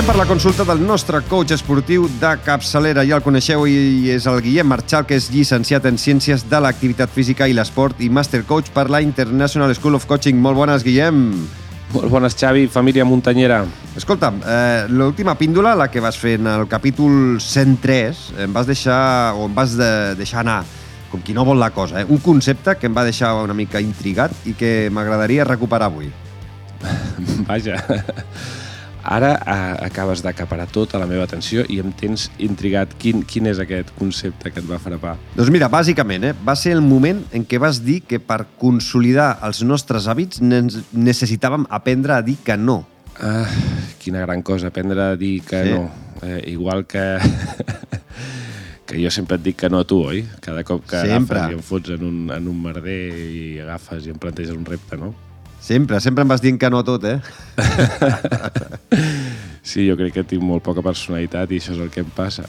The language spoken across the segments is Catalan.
Passem per la consulta del nostre coach esportiu de capçalera. Ja el coneixeu i és el Guillem Marchal, que és llicenciat en Ciències de l'Activitat Física i l'Esport i Master Coach per la International School of Coaching. Molt bones, Guillem. Molt bones, Xavi, família muntanyera. Escolta'm, eh, l'última píndola, la que vas fer en el capítol 103, em vas deixar, o em vas de, deixar anar, com qui no vol la cosa, eh? un concepte que em va deixar una mica intrigat i que m'agradaria recuperar avui. Vaja, ara a, acabes d'acaparar tota la meva atenció i em tens intrigat. Quin, quin és aquest concepte que et va frapar? Doncs mira, bàsicament, eh, va ser el moment en què vas dir que per consolidar els nostres hàbits ne necessitàvem aprendre a dir que no. Ah, quina gran cosa, aprendre a dir que Sí. no. Eh, igual que... que jo sempre et dic que no a tu, oi? Cada cop que Sempre. agafes i em fots en un, en un merder i agafes i em planteges un repte, no? Sempre, sempre em vas dient que no a tot, eh? Sí, jo crec que tinc molt poca personalitat i això és el que em passa.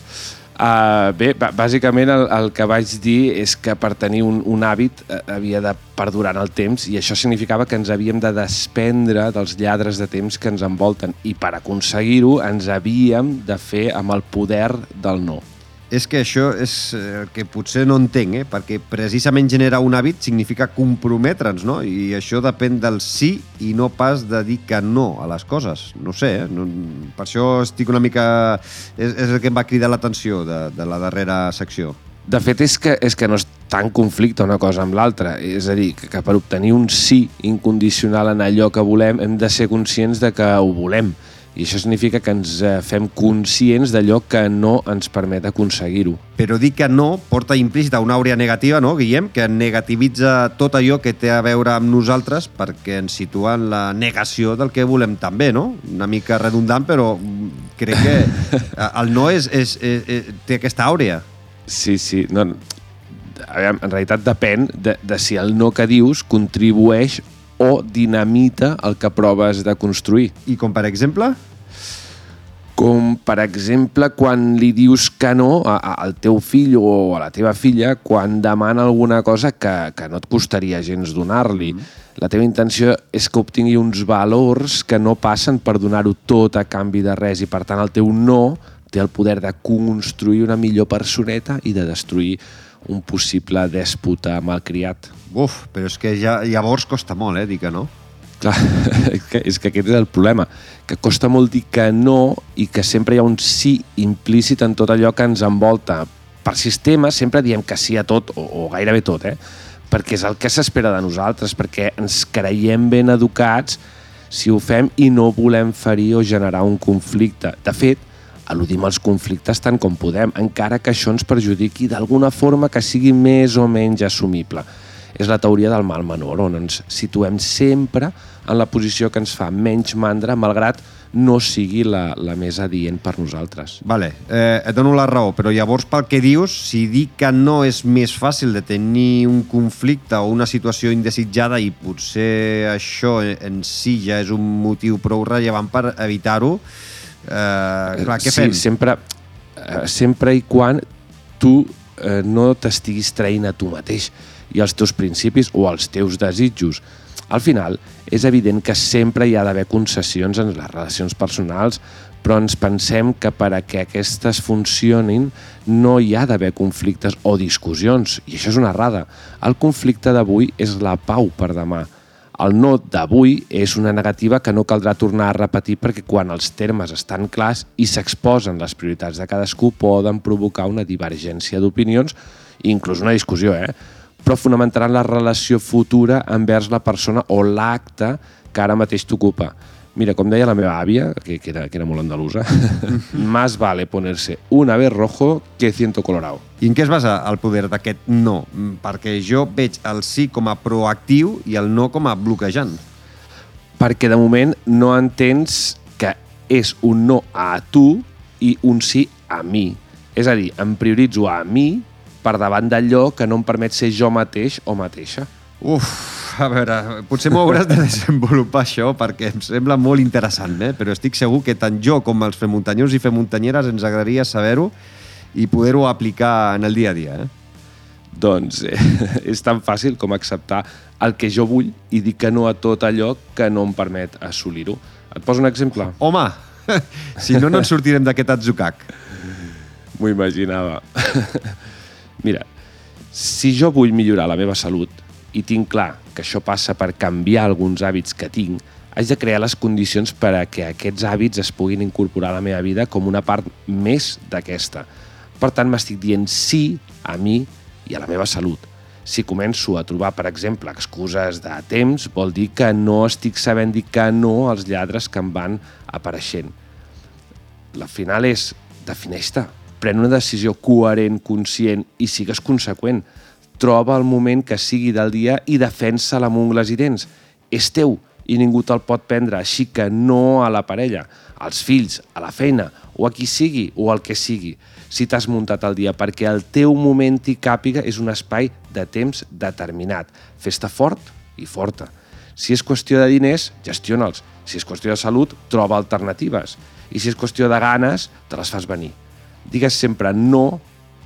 Uh, bé, bàsicament el, el que vaig dir és que per tenir un, un hàbit eh, havia de perdurar en el temps i això significava que ens havíem de desprendre dels lladres de temps que ens envolten i per aconseguir-ho ens havíem de fer amb el poder del no. És que això és eh, el que potser no entenc, eh? perquè precisament generar un hàbit significa comprometre'ns, no? I això depèn del sí i no pas de dir que no a les coses. No sé, eh? No, per això estic una mica... És, és el que em va cridar l'atenció de, de la darrera secció. De fet, és que, és que no està en conflicte una cosa amb l'altra. És a dir, que, que per obtenir un sí incondicional en allò que volem hem de ser conscients de que ho volem. I això significa que ens eh, fem conscients d'allò que no ens permet aconseguir-ho. Però dir que no porta implícita una àurea negativa, no, Guillem? Que negativitza tot allò que té a veure amb nosaltres perquè ens situa en la negació del que volem també, no? Una mica redundant, però mm, crec que el no és, és, és, és, té aquesta àurea. Sí, sí. No, en realitat depèn de, de si el no que dius contribueix o dinamita el que proves de construir. I com, per exemple? Com, per exemple, quan li dius que no a, a, al teu fill o a la teva filla quan demana alguna cosa que, que no et costaria gens donar-li. La teva intenció és que obtingui uns valors que no passen per donar-ho tot a canvi de res i, per tant, el teu no té el poder de construir una millor personeta i de destruir un possible dèspota malcriat. Uf, però és que ja, llavors costa molt, eh, dir que no. Clar, és que, és que aquest és el problema, que costa molt dir que no i que sempre hi ha un sí implícit en tot allò que ens envolta. Per sistema sempre diem que sí a tot, o, o gairebé tot, eh? perquè és el que s'espera de nosaltres, perquè ens creiem ben educats si ho fem i no volem ferir o generar un conflicte. De fet, al·ludim als conflictes tant com podem, encara que això ens perjudiqui d'alguna forma que sigui més o menys assumible. És la teoria del mal menor, on ens situem sempre en la posició que ens fa menys mandra, malgrat no sigui la, la més adient per nosaltres. Vale, eh, et dono la raó, però llavors pel que dius, si dir que no és més fàcil de tenir un conflicte o una situació indesitjada i potser això en si ja és un motiu prou rellevant per evitar-ho, eh, clar, què sí, fem? Sempre, eh, sempre i quan tu eh, no t'estiguis traint a tu mateix i als teus principis o als teus desitjos. Al final, és evident que sempre hi ha d'haver concessions en les relacions personals, però ens pensem que per a que aquestes funcionin no hi ha d'haver conflictes o discussions, i això és una errada. El conflicte d'avui és la pau per demà. El no d'avui és una negativa que no caldrà tornar a repetir perquè quan els termes estan clars i s'exposen les prioritats de cadascú poden provocar una divergència d'opinions inclús una discussió, eh? però fonamentaran la relació futura envers la persona o l'acte que ara mateix t'ocupa. Mira, com deia la meva àvia, que, que, era, que era molt andalusa, más vale ponerse un ave rojo que ciento colorado. I en què es basa el poder d'aquest no? Mm, Perquè jo veig el sí com a proactiu i el no com a bloquejant. perquè de moment no entens que és un no a tu i un sí a mi. És a dir, em prioritzo a mi per davant d'allò que no em permet ser jo mateix o mateixa. Uf, a veure, potser m'ho hauràs de desenvolupar això perquè em sembla molt interessant, eh? però estic segur que tant jo com els femuntanyors i femuntanyeres ens agradaria saber-ho i poder-ho aplicar en el dia a dia. Eh? Doncs eh, és tan fàcil com acceptar el que jo vull i dir que no a tot allò que no em permet assolir-ho. Et poso un exemple? Home, si no, no ens sortirem d'aquest atzucac. M'ho imaginava. Mira, si jo vull millorar la meva salut i tinc clar que això passa per canviar alguns hàbits que tinc, haig de crear les condicions per a que aquests hàbits es puguin incorporar a la meva vida com una part més d'aquesta. Per tant, m'estic dient sí a mi i a la meva salut. Si començo a trobar, per exemple, excuses de temps, vol dir que no estic sabent dir que no als lladres que em van apareixent. La final és, defineix-te, pren una decisió coherent, conscient i sigues conseqüent. Troba el moment que sigui del dia i defensa-la amb ungles i dents. És teu i ningú te'l pot prendre, així que no a la parella, als fills, a la feina, o a qui sigui, o al que sigui. Si t'has muntat el dia perquè el teu moment hi càpiga és un espai de temps determinat. Fes-te fort i forta. Si és qüestió de diners, gestiona'ls. Si és qüestió de salut, troba alternatives. I si és qüestió de ganes, te les fas venir. Digues sempre no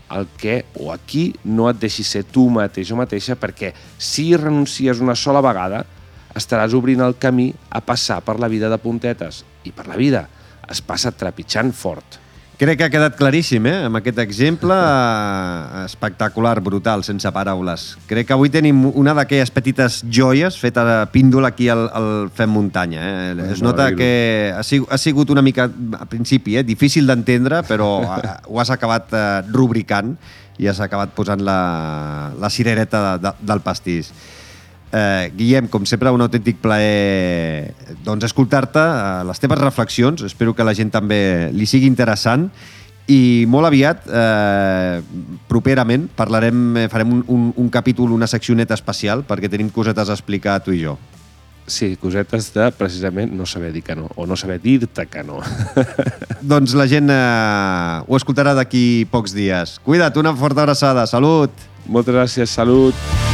al que o a qui no et deixi ser tu mateix o mateixa perquè si renuncies una sola vegada estaràs obrint el camí a passar per la vida de puntetes i per la vida es passa trepitjant fort. Crec que ha quedat claríssim, eh? Amb aquest exemple eh, espectacular, brutal, sense paraules. Crec que avui tenim una d'aquelles petites joies feta de píndola aquí al, al Fem Muntanya. Eh? Es nota que ha sigut, ha sigut una mica, a principi, eh? difícil d'entendre, però ho has acabat eh, rubricant i has acabat posant la, la cirereta de, de, del pastís. Eh, Guillem, com sempre, un autèntic plaer doncs, escoltar-te, eh, les teves reflexions. Espero que la gent també li sigui interessant. I molt aviat, eh, properament, parlarem, eh, farem un, un, un capítol, una seccioneta especial, perquè tenim cosetes a explicar tu i jo. Sí, cosetes de, precisament, no saber dir que no, o no saber dir-te que no. doncs la gent eh, ho escoltarà d'aquí pocs dies. Cuida't, una forta abraçada. Salut! Moltes gràcies, salut!